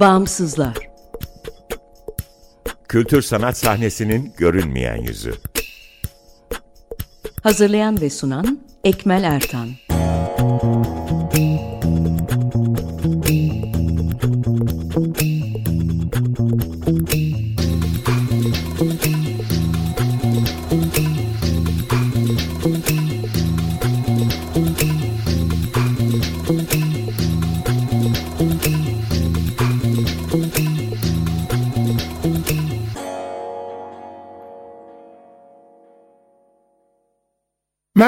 Bağımsızlar Kültür sanat sahnesinin görünmeyen yüzü. Hazırlayan ve sunan Ekmel Ertan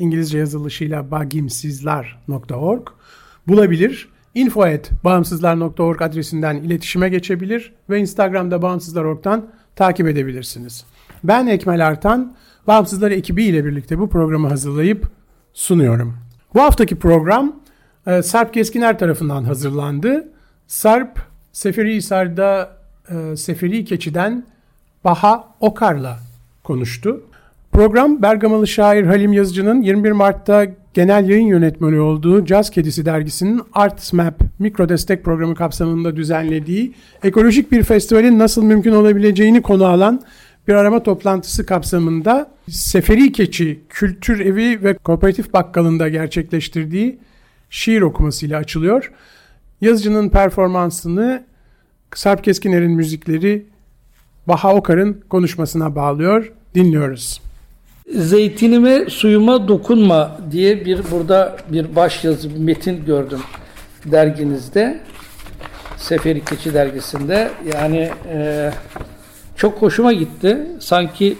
İngilizce yazılışıyla bagimsizler.org bulabilir. Info at bağımsızlar.org adresinden iletişime geçebilir ve Instagram'da bağımsızlar.org'dan takip edebilirsiniz. Ben Ekmel Artan, Bağımsızlar ekibi ile birlikte bu programı hazırlayıp sunuyorum. Bu haftaki program e, Sarp Keskiner tarafından hazırlandı. Sarp, Seferihisar'da e, Seferi Keçi'den Baha Okar'la konuştu. Program Bergamalı şair Halim Yazıcı'nın 21 Mart'ta genel yayın yönetmeni olduğu Caz Kedisi dergisinin Arts Map mikro destek programı kapsamında düzenlediği ekolojik bir festivalin nasıl mümkün olabileceğini konu alan bir arama toplantısı kapsamında Seferi Keçi Kültür Evi ve Kooperatif Bakkalı'nda gerçekleştirdiği şiir okumasıyla açılıyor. Yazıcının performansını Sarp Keskiner'in müzikleri Baha Okar'ın konuşmasına bağlıyor. Dinliyoruz zeytinime suyuma dokunma diye bir burada bir baş yazı bir metin gördüm derginizde. Seferi Keçi dergisinde. Yani e, çok hoşuma gitti. Sanki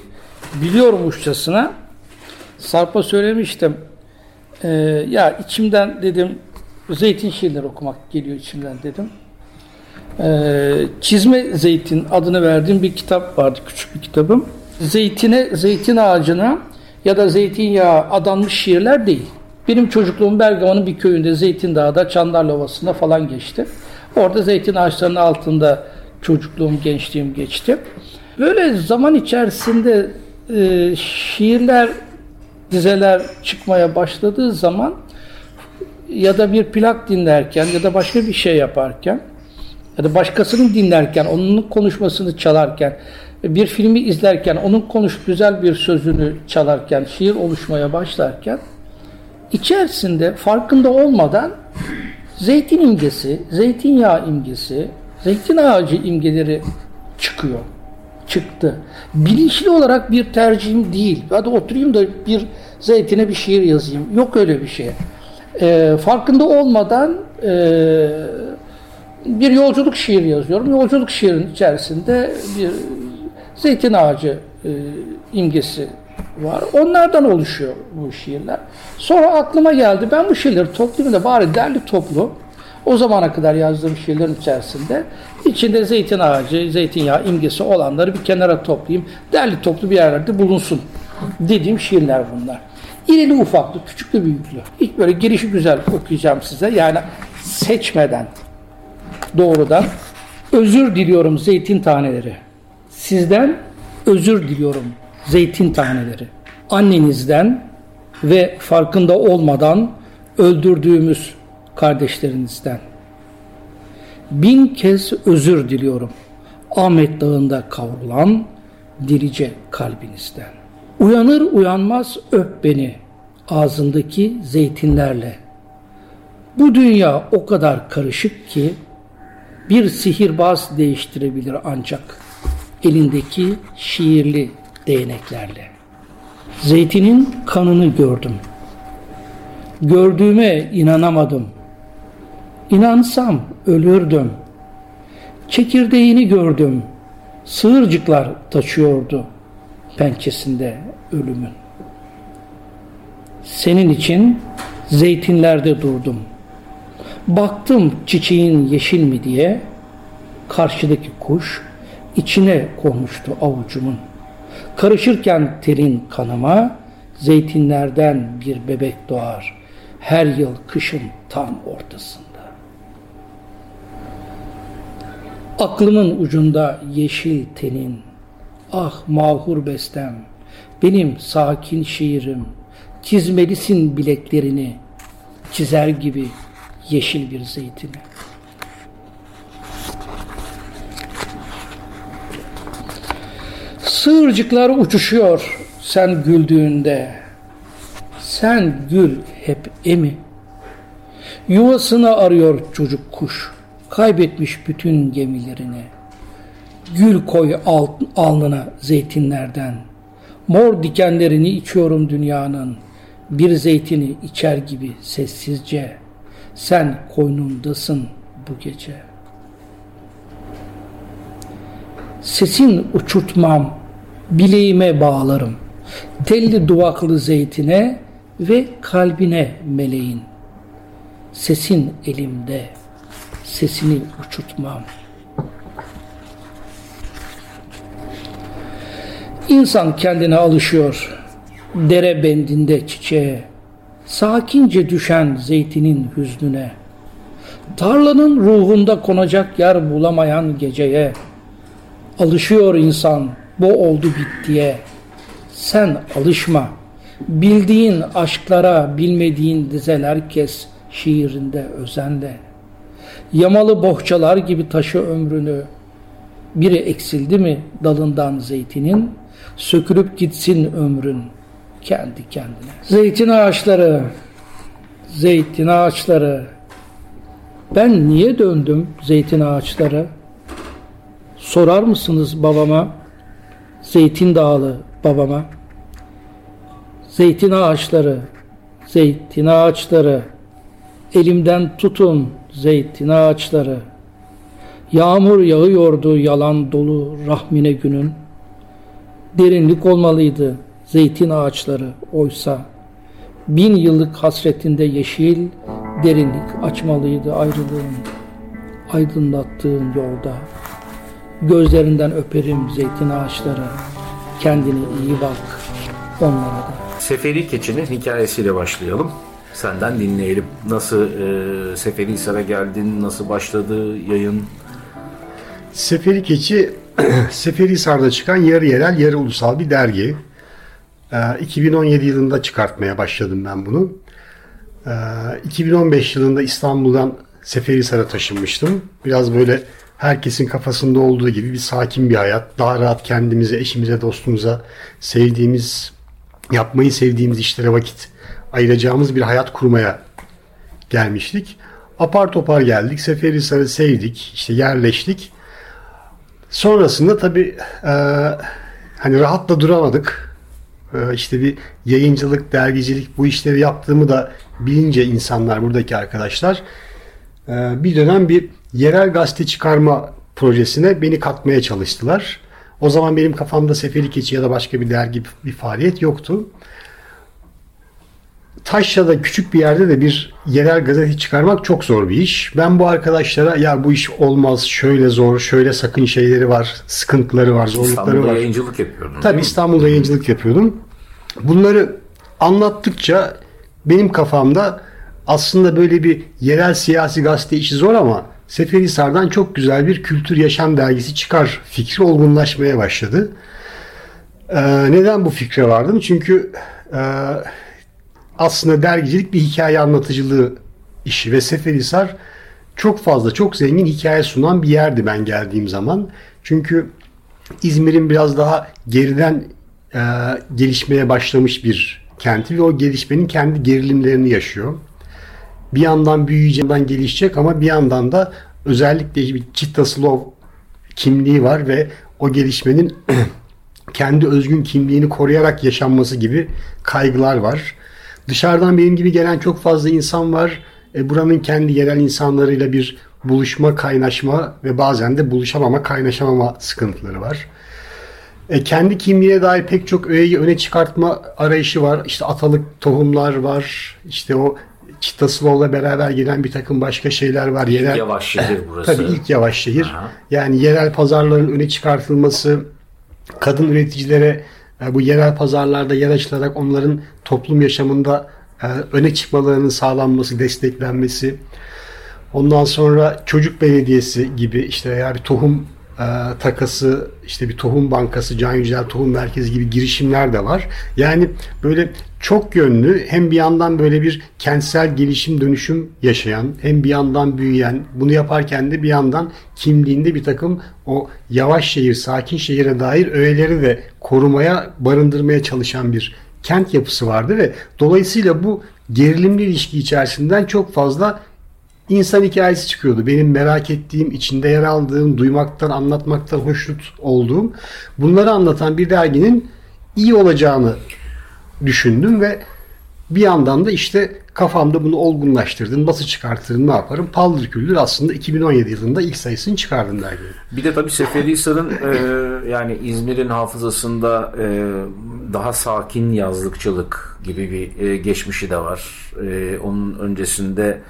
biliyormuşçasına Sarp'a söylemiştim. E, ya içimden dedim zeytin şiirleri okumak geliyor içimden dedim. E, Çizme Zeytin adını verdiğim bir kitap vardı. Küçük bir kitabım zeytine, zeytin ağacına ya da zeytinyağı adanmış şiirler değil. Benim çocukluğum Bergama'nın bir köyünde Zeytin Dağı'da Çandarlı Ovası'nda falan geçti. Orada zeytin ağaçlarının altında çocukluğum, gençliğim geçti. Böyle zaman içerisinde e, şiirler, dizeler çıkmaya başladığı zaman ya da bir plak dinlerken ya da başka bir şey yaparken ya da başkasının dinlerken, onun konuşmasını çalarken bir filmi izlerken, onun konuş güzel bir sözünü çalarken, şiir oluşmaya başlarken içerisinde farkında olmadan zeytin imgesi, zeytinyağı imgesi, zeytin ağacı imgeleri çıkıyor. Çıktı. Bilinçli olarak bir tercihim değil. Hadi oturayım da bir zeytine bir şiir yazayım. Yok öyle bir şey. E, farkında olmadan e, bir yolculuk şiir yazıyorum. Yolculuk şiirin içerisinde bir zeytin ağacı e, imgesi var. Onlardan oluşuyor bu şiirler. Sonra aklıma geldi ben bu şiirleri toplayayım da bari derli toplu o zamana kadar yazdığım şiirlerin içerisinde içinde zeytin ağacı, zeytinyağı imgesi olanları bir kenara toplayayım. Derli toplu bir yerlerde bulunsun dediğim şiirler bunlar. İrili ufaklı, küçüklü büyüklü. İlk böyle girişi güzel okuyacağım size. Yani seçmeden doğrudan özür diliyorum zeytin taneleri. Sizden özür diliyorum zeytin taneleri. Annenizden ve farkında olmadan öldürdüğümüz kardeşlerinizden. Bin kez özür diliyorum. Ahmet Dağı'nda kavrulan dirice kalbinizden. Uyanır uyanmaz öp beni ağzındaki zeytinlerle. Bu dünya o kadar karışık ki bir sihirbaz değiştirebilir ancak elindeki şiirli değneklerle. Zeytinin kanını gördüm. Gördüğüme inanamadım. İnansam ölürdüm. Çekirdeğini gördüm. Sığırcıklar taşıyordu pençesinde ölümün. Senin için zeytinlerde durdum. Baktım çiçeğin yeşil mi diye. Karşıdaki kuş içine konmuştu avucumun. Karışırken terin kanıma zeytinlerden bir bebek doğar. Her yıl kışın tam ortasında. Aklımın ucunda yeşil tenin, ah mahur bestem, benim sakin şiirim, çizmelisin bileklerini, çizer gibi yeşil bir zeytini. Sığırcıklar uçuşuyor sen güldüğünde. Sen gül hep emi. Yuvasını arıyor çocuk kuş. Kaybetmiş bütün gemilerini. Gül koy alt, alnına zeytinlerden. Mor dikenlerini içiyorum dünyanın. Bir zeytini içer gibi sessizce. Sen koynumdasın bu gece. Sesin uçurtmam, bileğime bağlarım. Telli duvaklı zeytine ve kalbine meleğin. Sesin elimde, sesini uçurtmam. İnsan kendine alışıyor. Dere bendinde çiçeğe, sakince düşen zeytinin hüznüne. Tarlanın ruhunda konacak yer bulamayan geceye. Alışıyor insan bu oldu bittiye. Sen alışma. Bildiğin aşklara bilmediğin dizeler kes şiirinde özenle. Yamalı bohçalar gibi taşı ömrünü. Biri eksildi mi dalından zeytinin, sökülüp gitsin ömrün kendi kendine. Zeytin ağaçları, zeytin ağaçları. Ben niye döndüm zeytin ağaçları? Sorar mısınız babama? Zeytin dağlı babama. Zeytin ağaçları, zeytin ağaçları. Elimden tutun zeytin ağaçları. Yağmur yağıyordu yalan dolu rahmine günün. Derinlik olmalıydı zeytin ağaçları oysa. Bin yıllık hasretinde yeşil derinlik açmalıydı ayrılığın. Aydınlattığın yolda. Gözlerinden öperim zeytin ağaçları. Kendine iyi bak onlara da. Seferi Keçi'nin hikayesiyle başlayalım. Senden dinleyelim. Nasıl e, Seferihisar'a geldin, nasıl başladı yayın? Seferi Keçi Seferihisar'da çıkan yarı yerel, yarı ulusal bir dergi. Ee, 2017 yılında çıkartmaya başladım ben bunu. Ee, 2015 yılında İstanbul'dan Seferihisar'a taşınmıştım. Biraz böyle herkesin kafasında olduğu gibi bir sakin bir hayat. Daha rahat kendimize, eşimize, dostumuza sevdiğimiz, yapmayı sevdiğimiz işlere vakit ayıracağımız bir hayat kurmaya gelmiştik. Apar topar geldik. Seferihisar'ı sevdik. işte yerleştik. Sonrasında tabii e, hani rahat da duramadık. E, işte bir yayıncılık, dergicilik bu işleri yaptığımı da bilince insanlar, buradaki arkadaşlar e, bir dönem bir yerel gazete çıkarma projesine beni katmaya çalıştılar. O zaman benim kafamda Seferi Keçi ya da başka bir dergi bir faaliyet yoktu. Taşra'da küçük bir yerde de bir yerel gazete çıkarmak çok zor bir iş. Ben bu arkadaşlara ya bu iş olmaz, şöyle zor, şöyle sakın şeyleri var, sıkıntıları var, zorlukları İstanbul'da var. yayıncılık yapıyordun. değil Tabii? İstanbul'da yayıncılık yapıyordum. Bunları anlattıkça benim kafamda aslında böyle bir yerel siyasi gazete işi zor ama Seferihisar'dan çok güzel bir kültür yaşam dergisi çıkar fikri olgunlaşmaya başladı. Ee, neden bu fikre vardım? Çünkü e, aslında dergicilik bir hikaye anlatıcılığı işi ve Seferihisar çok fazla, çok zengin hikaye sunan bir yerdi ben geldiğim zaman. Çünkü İzmir'in biraz daha geriden e, gelişmeye başlamış bir kenti ve o gelişmenin kendi gerilimlerini yaşıyor. Bir yandan büyüyeceğinden gelişecek ama bir yandan da özellikle bir Çittaslov kimliği var ve o gelişmenin kendi özgün kimliğini koruyarak yaşanması gibi kaygılar var. Dışarıdan benim gibi gelen çok fazla insan var. E, buranın kendi yerel insanlarıyla bir buluşma, kaynaşma ve bazen de buluşamama, kaynaşamama sıkıntıları var. E, kendi kimliğine dair pek çok öğeyi öne çıkartma arayışı var. İşte atalık tohumlar var. İşte o Çıtasıloğlu'la beraber gelen bir takım başka şeyler var. Yerel, Yavaş şehir burası. Tabii ilk yavaş şehir. Aha. Yani yerel pazarların öne çıkartılması, kadın üreticilere e, bu yerel pazarlarda yer açılarak onların toplum yaşamında e, öne çıkmalarının sağlanması, desteklenmesi. Ondan sonra çocuk belediyesi gibi işte bir tohum e, takası, işte bir tohum bankası, Can Yücel Tohum Merkezi gibi girişimler de var. Yani böyle çok yönlü hem bir yandan böyle bir kentsel gelişim dönüşüm yaşayan hem bir yandan büyüyen bunu yaparken de bir yandan kimliğinde bir takım o yavaş şehir, sakin şehire dair öğeleri de korumaya, barındırmaya çalışan bir kent yapısı vardı ve dolayısıyla bu gerilimli ilişki içerisinden çok fazla insan hikayesi çıkıyordu. Benim merak ettiğim, içinde yer aldığım, duymaktan, anlatmaktan hoşnut olduğum bunları anlatan bir derginin iyi olacağını düşündüm ve bir yandan da işte kafamda bunu olgunlaştırdım. Nasıl çıkartırım, ne yaparım? Paldır küldür aslında 2017 yılında ilk sayısını çıkardım derginin. Bir de tabii Seferihisar'ın e, yani İzmir'in hafızasında e, daha sakin yazlıkçılık gibi bir e, geçmişi de var. E, onun öncesinde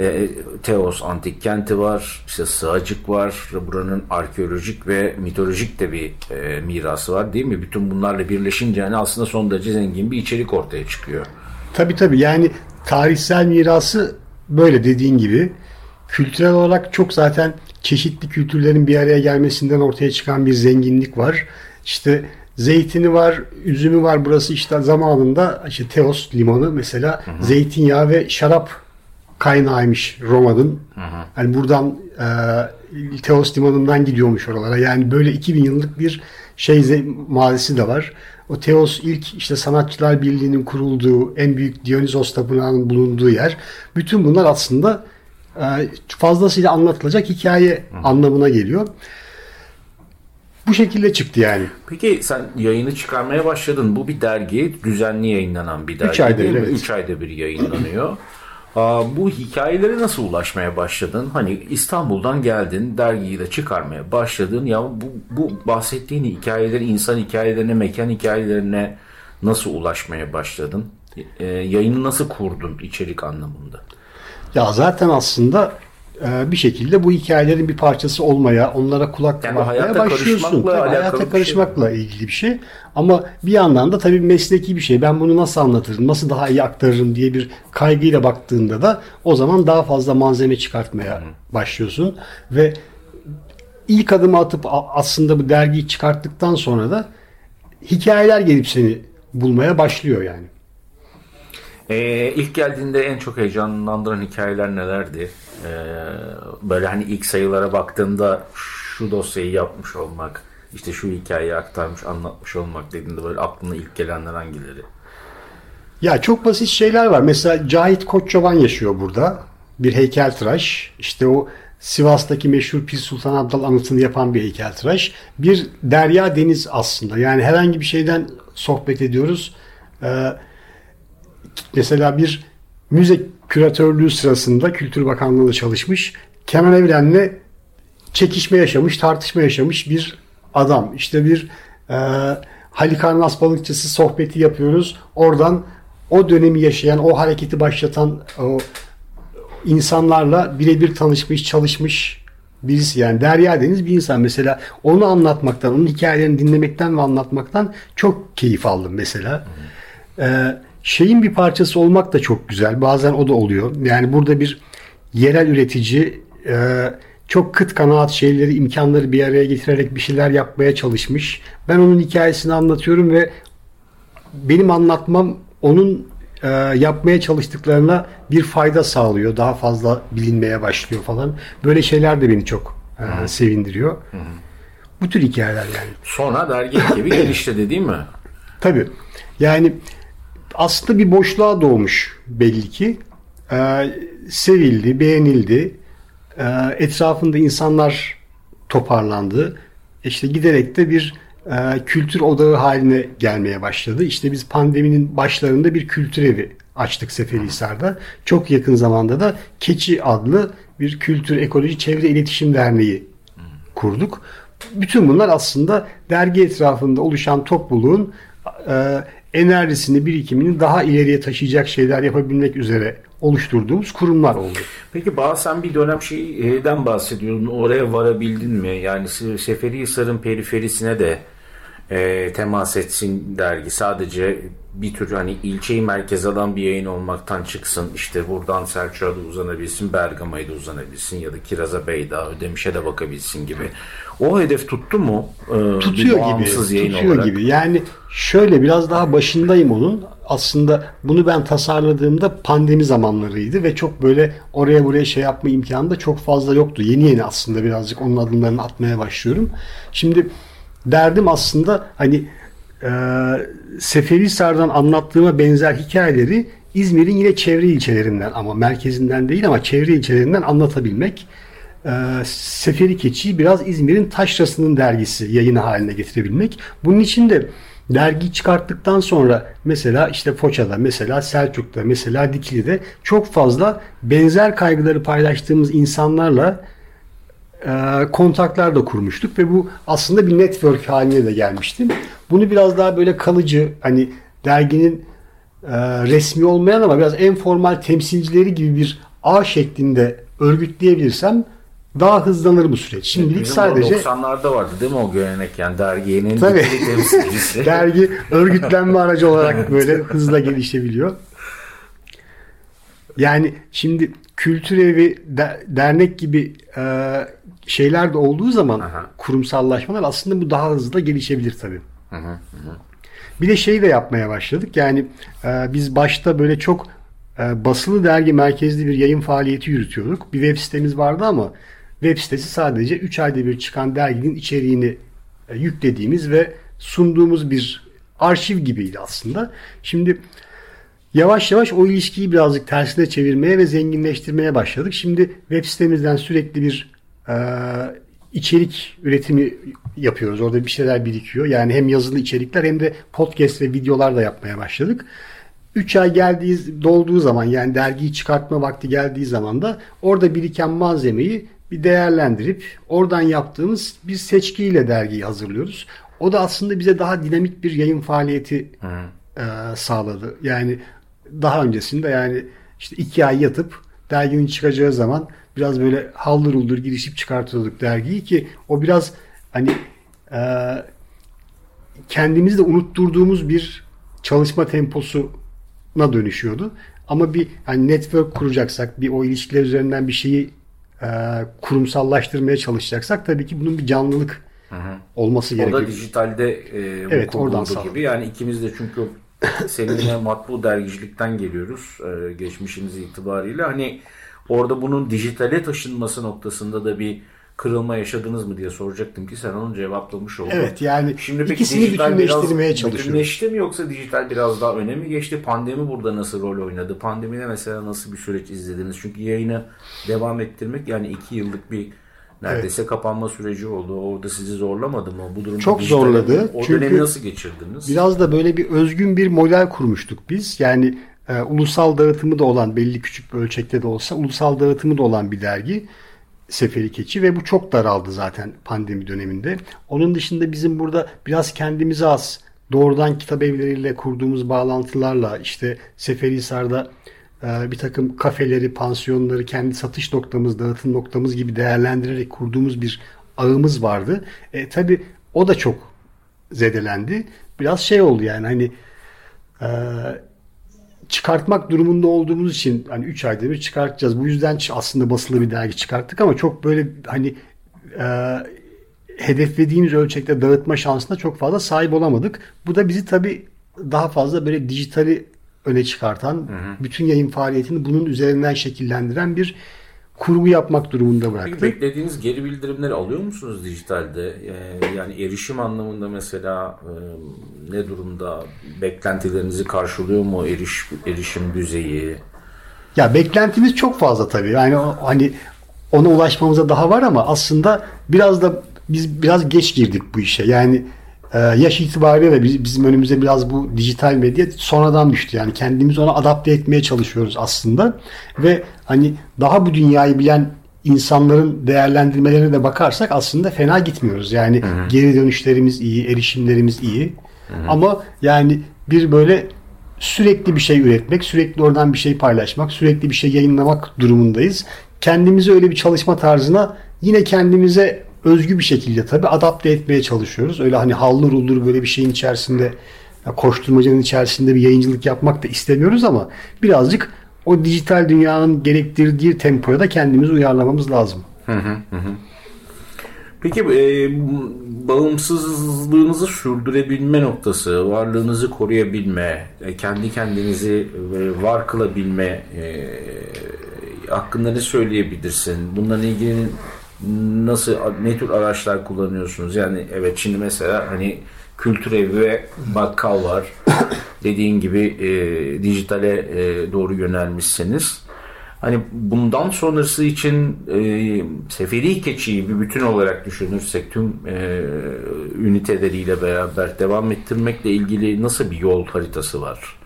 e, Teos antik kenti var, işte Sığacık var, buranın arkeolojik ve mitolojik de bir e, mirası var değil mi? Bütün bunlarla birleşince yani aslında son derece zengin bir içerik ortaya çıkıyor. Tabii tabii yani tarihsel mirası böyle dediğin gibi kültürel olarak çok zaten çeşitli kültürlerin bir araya gelmesinden ortaya çıkan bir zenginlik var. İşte zeytini var, üzümü var. Burası işte zamanında işte Teos limanı mesela hı hı. zeytinyağı ve şarap kaynağıymış Roma'nın. Yani buradan e, Teos limanından gidiyormuş oralara. Yani böyle 2000 yıllık bir şey mazisi de var. O Teos ilk işte sanatçılar birliğinin kurulduğu, en büyük Dionysos tapınağının bulunduğu yer. Bütün bunlar aslında e, fazlasıyla anlatılacak hikaye Hı. anlamına geliyor. Bu şekilde çıktı yani. Peki sen yayını çıkarmaya başladın. Bu bir dergi, düzenli yayınlanan bir dergi. 3 ayda bir, evet. 3 ayda bir yayınlanıyor. bu hikayelere nasıl ulaşmaya başladın? Hani İstanbul'dan geldin, dergiyi de çıkarmaya başladın. Ya bu, bu bahsettiğin hikayeleri, insan hikayelerine, mekan hikayelerine nasıl ulaşmaya başladın? E, yayını nasıl kurdun içerik anlamında? Ya zaten aslında bir şekilde bu hikayelerin bir parçası olmaya, onlara kulak yani bakmaya başlıyorsun. Tabii, hayata karışmakla şey. ilgili bir şey. Ama bir yandan da tabii mesleki bir şey. Ben bunu nasıl anlatırım, nasıl daha iyi aktarırım diye bir kaygıyla baktığında da o zaman daha fazla malzeme çıkartmaya başlıyorsun. Ve ilk adımı atıp aslında bu dergiyi çıkarttıktan sonra da hikayeler gelip seni bulmaya başlıyor yani. Ee, ilk geldiğinde en çok heyecanlandıran hikayeler nelerdi? Ee, böyle hani ilk sayılara baktığında şu dosyayı yapmış olmak, işte şu hikayeyi aktarmış, anlatmış olmak dediğinde böyle aklına ilk gelenler hangileri? Ya çok basit şeyler var. Mesela Cahit Koççoban yaşıyor burada. Bir heykeltıraş. İşte o Sivas'taki meşhur Pir Sultan Abdal anıtını yapan bir heykeltıraş. Bir derya deniz aslında. Yani herhangi bir şeyden sohbet ediyoruz. Ee, mesela bir müze küratörlüğü sırasında Kültür Bakanlığı'nda çalışmış. Kenan Evren'le çekişme yaşamış, tartışma yaşamış bir adam. İşte bir e, Halikarnas balıkçısı sohbeti yapıyoruz. Oradan o dönemi yaşayan, o hareketi başlatan o insanlarla birebir tanışmış, çalışmış birisi yani Derya Deniz bir insan mesela onu anlatmaktan, onun hikayelerini dinlemekten ve anlatmaktan çok keyif aldım mesela. Ee, şeyin bir parçası olmak da çok güzel. Bazen o da oluyor. Yani burada bir yerel üretici e, çok kıt kanaat şeyleri, imkanları bir araya getirerek bir şeyler yapmaya çalışmış. Ben onun hikayesini anlatıyorum ve benim anlatmam onun e, yapmaya çalıştıklarına bir fayda sağlıyor. Daha fazla bilinmeye başlıyor falan. Böyle şeyler de beni çok e, sevindiriyor. Hı-hı. Bu tür hikayeler yani. Sonra dergi ekibi gelişti değil mi? Tabii. Yani aslında bir boşluğa doğmuş belli ki. Ee, sevildi, beğenildi. Ee, etrafında insanlar toparlandı. İşte giderek de bir e, kültür odağı haline gelmeye başladı. İşte biz pandeminin başlarında bir kültür evi açtık Seferihisar'da. Çok yakın zamanda da Keçi adlı bir kültür, ekoloji, çevre iletişim derneği kurduk. Bütün bunlar aslında dergi etrafında oluşan topluluğun e, enerjisini, birikimini daha ileriye taşıyacak şeyler yapabilmek üzere oluşturduğumuz kurumlar oldu. Peki bazen bir dönem şeyden bahsediyordun. Oraya varabildin mi? Yani Seferihisar'ın periferisine de e, temas etsin dergi. Sadece bir tür hani ilçeyi merkez alan bir yayın olmaktan çıksın. İşte buradan Selçuk'a da uzanabilsin, Bergama'ya da uzanabilsin ya da Kiraz'a Beyda, Ödemiş'e de bakabilsin gibi. O hedef tuttu mu? Ee, tutuyor gibi. Tutuyor olarak? gibi. Yani şöyle biraz daha başındayım onun. Aslında bunu ben tasarladığımda pandemi zamanlarıydı ve çok böyle oraya buraya şey yapma imkanı da çok fazla yoktu. Yeni yeni aslında birazcık onun adımlarını atmaya başlıyorum. Şimdi derdim aslında hani e, Seferihisar'dan anlattığıma benzer hikayeleri İzmir'in yine çevre ilçelerinden ama merkezinden değil ama çevre ilçelerinden anlatabilmek. E, Seferi Keçi'yi biraz İzmir'in taşrasının dergisi yayını haline getirebilmek. Bunun için de dergi çıkarttıktan sonra mesela işte Foça'da, mesela Selçuk'ta, mesela Dikili'de çok fazla benzer kaygıları paylaştığımız insanlarla kontaklar da kurmuştuk ve bu aslında bir network haline de gelmişti. Bunu biraz daha böyle kalıcı hani derginin e, resmi olmayan ama biraz en formal temsilcileri gibi bir ağ şeklinde örgütleyebilirsem daha hızlanır bu süreç. Şimdilik Bizim sadece 90'larda vardı değil mi o gelenek yani derginin Tabii. dergi örgütlenme aracı olarak böyle hızla gelişebiliyor. Yani şimdi kültür evi, de, dernek gibi e, şeyler de olduğu zaman Aha. kurumsallaşmalar aslında bu daha hızlı da gelişebilir tabii. Hı hı Bir de şey de yapmaya başladık. Yani e, biz başta böyle çok e, basılı dergi merkezli bir yayın faaliyeti yürütüyorduk. Bir web sitemiz vardı ama web sitesi sadece 3 ayda bir çıkan derginin içeriğini e, yüklediğimiz ve sunduğumuz bir arşiv gibiydi aslında. Şimdi yavaş yavaş o ilişkiyi birazcık tersine çevirmeye ve zenginleştirmeye başladık. Şimdi web sitemizden sürekli bir e, içerik üretimi yapıyoruz. Orada bir şeyler birikiyor. Yani hem yazılı içerikler hem de podcast ve videolar da yapmaya başladık. 3 ay geldiği dolduğu zaman yani dergiyi çıkartma vakti geldiği zaman da orada biriken malzemeyi bir değerlendirip oradan yaptığımız bir seçkiyle dergiyi hazırlıyoruz. O da aslında bize daha dinamik bir yayın faaliyeti e, sağladı. Yani daha öncesinde yani işte iki ay yatıp derginin çıkacağı zaman biraz böyle haldır uldur girişip çıkartıyorduk dergiyi ki o biraz hani e, kendimizi de unutturduğumuz bir çalışma temposuna dönüşüyordu. Ama bir hani network kuracaksak, bir o ilişkiler üzerinden bir şeyi e, kurumsallaştırmaya çalışacaksak tabii ki bunun bir canlılık hı hı. olması gerekiyor. O da dijitalde e, evet, oradan gibi. Yani ikimiz de çünkü seninle matbu dergicilikten geliyoruz e, geçmişimiz itibariyle. Hani Orada bunun dijitale taşınması noktasında da bir kırılma yaşadınız mı diye soracaktım ki sen onu cevaplamış oldun. Evet yani Şimdi peki ikisini bütünleştirmeye biraz, çalışıyoruz. Bütünleşti mi yoksa dijital biraz daha öne mi geçti? Pandemi burada nasıl rol oynadı? Pandemide mesela nasıl bir süreç izlediniz? Çünkü yayını devam ettirmek yani iki yıllık bir neredeyse evet. kapanma süreci oldu. Orada sizi zorlamadı mı? Bu durumda Çok zorladı. O Çünkü dönemi nasıl geçirdiniz? Biraz da böyle bir özgün bir model kurmuştuk biz. Yani e, ulusal dağıtımı da olan belli küçük bir ölçekte de olsa ulusal dağıtımı da olan bir dergi Seferi Keçi ve bu çok daraldı zaten pandemi döneminde. Onun dışında bizim burada biraz kendimize az doğrudan kitap evleriyle kurduğumuz bağlantılarla işte Seferihisar'da e, bir takım kafeleri, pansiyonları kendi satış noktamız, dağıtım noktamız gibi değerlendirerek kurduğumuz bir ağımız vardı. E, tabii o da çok zedelendi. Biraz şey oldu yani hani e, çıkartmak durumunda olduğumuz için hani 3 ayda bir çıkartacağız. Bu yüzden aslında basılı bir dergi çıkarttık ama çok böyle hani e, hedeflediğimiz ölçekte dağıtma şansına çok fazla sahip olamadık. Bu da bizi tabii daha fazla böyle dijitali öne çıkartan, hı hı. bütün yayın faaliyetini bunun üzerinden şekillendiren bir kurgu yapmak durumunda bıraktı. Peki beklediğiniz geri bildirimleri alıyor musunuz dijitalde? Ee, yani erişim anlamında mesela e, ne durumda? Beklentilerinizi karşılıyor mu eriş, erişim düzeyi? Ya beklentimiz çok fazla tabii. Yani hani ona ulaşmamıza daha var ama aslında biraz da biz biraz geç girdik bu işe. Yani ee, yaş itibariyle de bizim önümüze biraz bu dijital medya sonradan düştü. Yani kendimizi ona adapte etmeye çalışıyoruz aslında. Ve hani daha bu dünyayı bilen insanların değerlendirmelerine de bakarsak aslında fena gitmiyoruz. Yani hı hı. geri dönüşlerimiz iyi, erişimlerimiz iyi. Hı hı. Ama yani bir böyle sürekli bir şey üretmek, sürekli oradan bir şey paylaşmak, sürekli bir şey yayınlamak durumundayız. Kendimizi öyle bir çalışma tarzına yine kendimize özgü bir şekilde tabii adapte etmeye çalışıyoruz. Öyle hani hallur uldur böyle bir şeyin içerisinde koşturmacanın içerisinde bir yayıncılık yapmak da istemiyoruz ama birazcık o dijital dünyanın gerektirdiği tempoya da kendimizi uyarlamamız lazım. Hı hı. Peki e, bağımsızlığınızı sürdürebilme noktası, varlığınızı koruyabilme, e, kendi kendinizi e, var kılabilme e, hakkında ne söyleyebilirsin? Bununla ilgili nasıl, ne tür araçlar kullanıyorsunuz? Yani evet şimdi mesela hani kültür evi ve bakkal var. Dediğin gibi e, dijitale e, doğru yönelmişsiniz. Hani bundan sonrası için e, Seferi Keçi'yi bir bütün olarak düşünürsek tüm e, üniteleriyle beraber devam ettirmekle ilgili nasıl bir yol haritası var?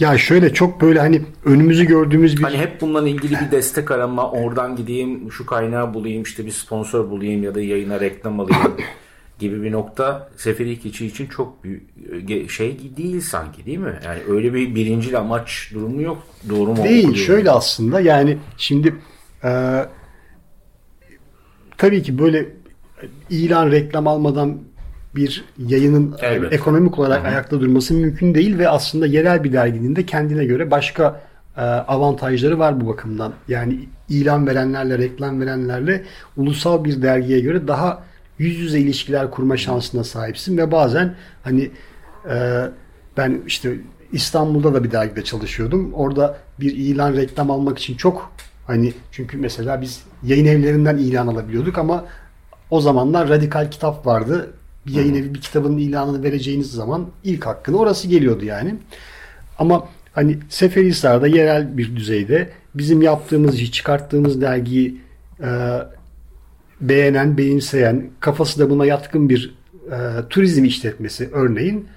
Ya şöyle çok böyle hani önümüzü gördüğümüz bir... Hani hep bundan ilgili bir destek arama, oradan gideyim, şu kaynağı bulayım, işte bir sponsor bulayım ya da yayına reklam alayım gibi bir nokta Seferi Keçi için çok büyük şey değil sanki değil mi? Yani öyle bir birinci amaç durumu yok. Doğru mu? Değil. Şöyle aslında yani şimdi e, tabii ki böyle ilan reklam almadan bir yayının Evet. ekonomik olarak Hı hı. ayakta durması mümkün değil ve aslında yerel bir derginin de kendine göre başka e, avantajları var bu bakımdan. Yani ilan verenlerle, reklam verenlerle ulusal bir dergiye göre daha yüz yüze ilişkiler kurma şansına sahipsin ve bazen hani e, ben işte İstanbul'da da bir dergide çalışıyordum. Orada bir ilan reklam almak için çok hani çünkü mesela biz yayın evlerinden ilan alabiliyorduk ama o zamanlar radikal kitap vardı. Bir yayın evi bir kitabın ilanını vereceğiniz zaman ilk hakkını orası geliyordu yani. Ama hani Seferihisar'da yerel bir düzeyde bizim yaptığımız işi çıkarttığımız dergiyi e, beğenen, benimseyen, kafası da buna yatkın bir e, turizm işletmesi örneğin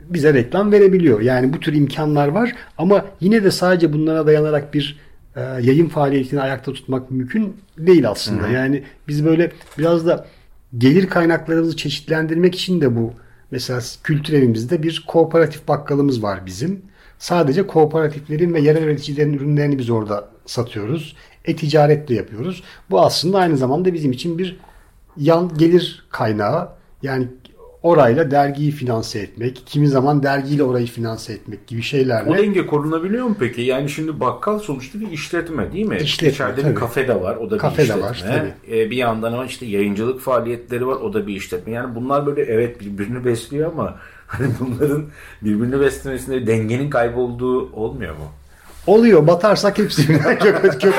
bize reklam verebiliyor. Yani bu tür imkanlar var ama yine de sadece bunlara dayanarak bir e, yayın faaliyetini ayakta tutmak mümkün değil aslında. Yani biz böyle biraz da gelir kaynaklarımızı çeşitlendirmek için de bu mesela kültür evimizde bir kooperatif bakkalımız var bizim. Sadece kooperatiflerin ve yerel üreticilerin ürünlerini biz orada satıyoruz. E-ticaretle yapıyoruz. Bu aslında aynı zamanda bizim için bir yan gelir kaynağı. Yani orayla dergiyi finanse etmek, kimi zaman dergiyle orayı finanse etmek gibi O şeylerle. denge korunabiliyor mu peki? Yani şimdi bakkal sonuçta bir işletme değil mi? İşletme, İçeride tabii. bir kafe de var. O da Kafe bir işletme. var, tabii. Ee, bir yandan ama işte yayıncılık faaliyetleri var. O da bir işletme. Yani bunlar böyle evet birbirini besliyor ama hani bunların birbirini beslemesinde dengenin kaybolduğu olmuyor mu? Oluyor batarsak hepsinden çok çok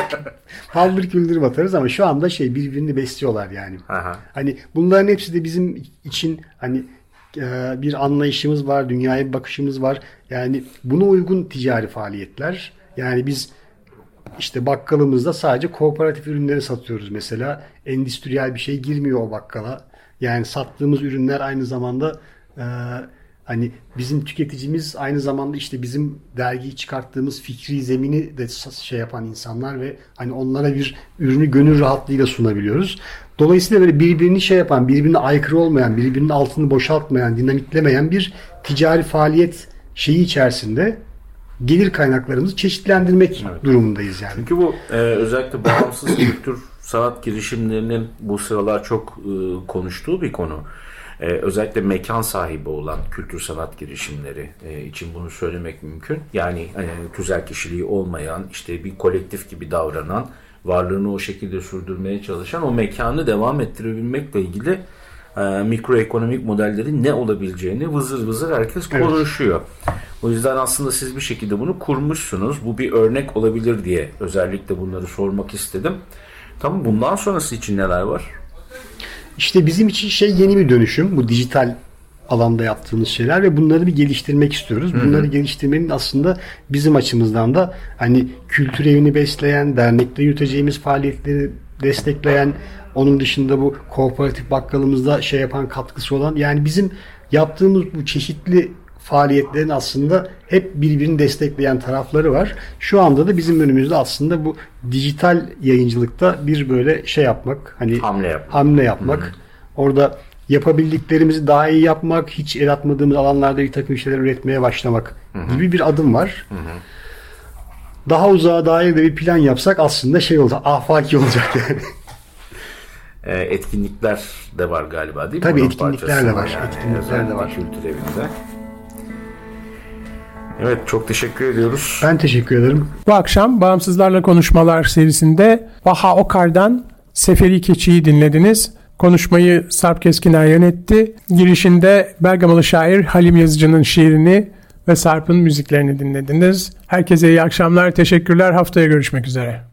haldır küldür batarız ama şu anda şey birbirini besliyorlar yani. Aha. Hani bunların hepsi de bizim için hani e, bir anlayışımız var, dünyaya bir bakışımız var. Yani buna uygun ticari faaliyetler. Yani biz işte bakkalımızda sadece kooperatif ürünleri satıyoruz mesela. Endüstriyel bir şey girmiyor o bakkala. Yani sattığımız ürünler aynı zamanda e, hani bizim tüketicimiz aynı zamanda işte bizim dergiyi çıkarttığımız fikri zemini de şey yapan insanlar ve hani onlara bir ürünü gönül rahatlığıyla sunabiliyoruz. Dolayısıyla böyle birbirini şey yapan, birbirine aykırı olmayan, birbirinin altını boşaltmayan, dinamitlemeyen bir ticari faaliyet şeyi içerisinde gelir kaynaklarımızı çeşitlendirmek durumundayız yani. Çünkü bu e, özellikle bağımsız kültür sanat girişimlerinin bu sıralar çok e, konuştuğu bir konu. E, özellikle mekan sahibi olan kültür sanat girişimleri e, için bunu söylemek mümkün. Yani e, tüzel kişiliği olmayan, işte bir kolektif gibi davranan, varlığını o şekilde sürdürmeye çalışan o mekanı devam ettirebilmekle ilgili e, mikroekonomik modellerin ne olabileceğini vızır vızır herkes Evet. konuşuyor. O yüzden aslında siz bir şekilde bunu kurmuşsunuz. Bu bir örnek olabilir diye özellikle bunları sormak istedim. Tamam bundan sonrası için neler var? İşte bizim için şey yeni bir dönüşüm. Bu dijital alanda yaptığımız şeyler ve bunları bir geliştirmek istiyoruz. Bunları geliştirmenin aslında bizim açımızdan da hani kültür evini besleyen, dernekte yürüteceğimiz faaliyetleri destekleyen, onun dışında bu kooperatif bakkalımızda şey yapan katkısı olan yani bizim yaptığımız bu çeşitli faaliyetlerin aslında hep birbirini destekleyen tarafları var. Şu anda da bizim önümüzde aslında bu dijital yayıncılıkta bir böyle şey yapmak hani Hamle yapmak. hamle yapmak. Orada yapabildiklerimizi daha iyi yapmak, hiç el atmadığımız alanlarda bir takım şeyler üretmeye başlamak gibi bir adım var. Daha uzağa dair de bir plan yapsak aslında şey olacak, afaki olacak yani. E, etkinlikler de var galiba değil mi? Tabii Bunun etkinlikler de var, etkinlikler özellikle de var. Kültür evinde. Evet çok teşekkür ediyoruz. Ben teşekkür ederim. Bu akşam Bağımsızlarla Konuşmalar serisinde Vaha Okar'dan Seferi Keçi'yi dinlediniz. Konuşmayı Sarp Keskiner yönetti. Girişinde Bergamalı şair Halim Yazıcı'nın şiirini ve Sarp'ın müziklerini dinlediniz. Herkese iyi akşamlar, teşekkürler. Haftaya görüşmek üzere.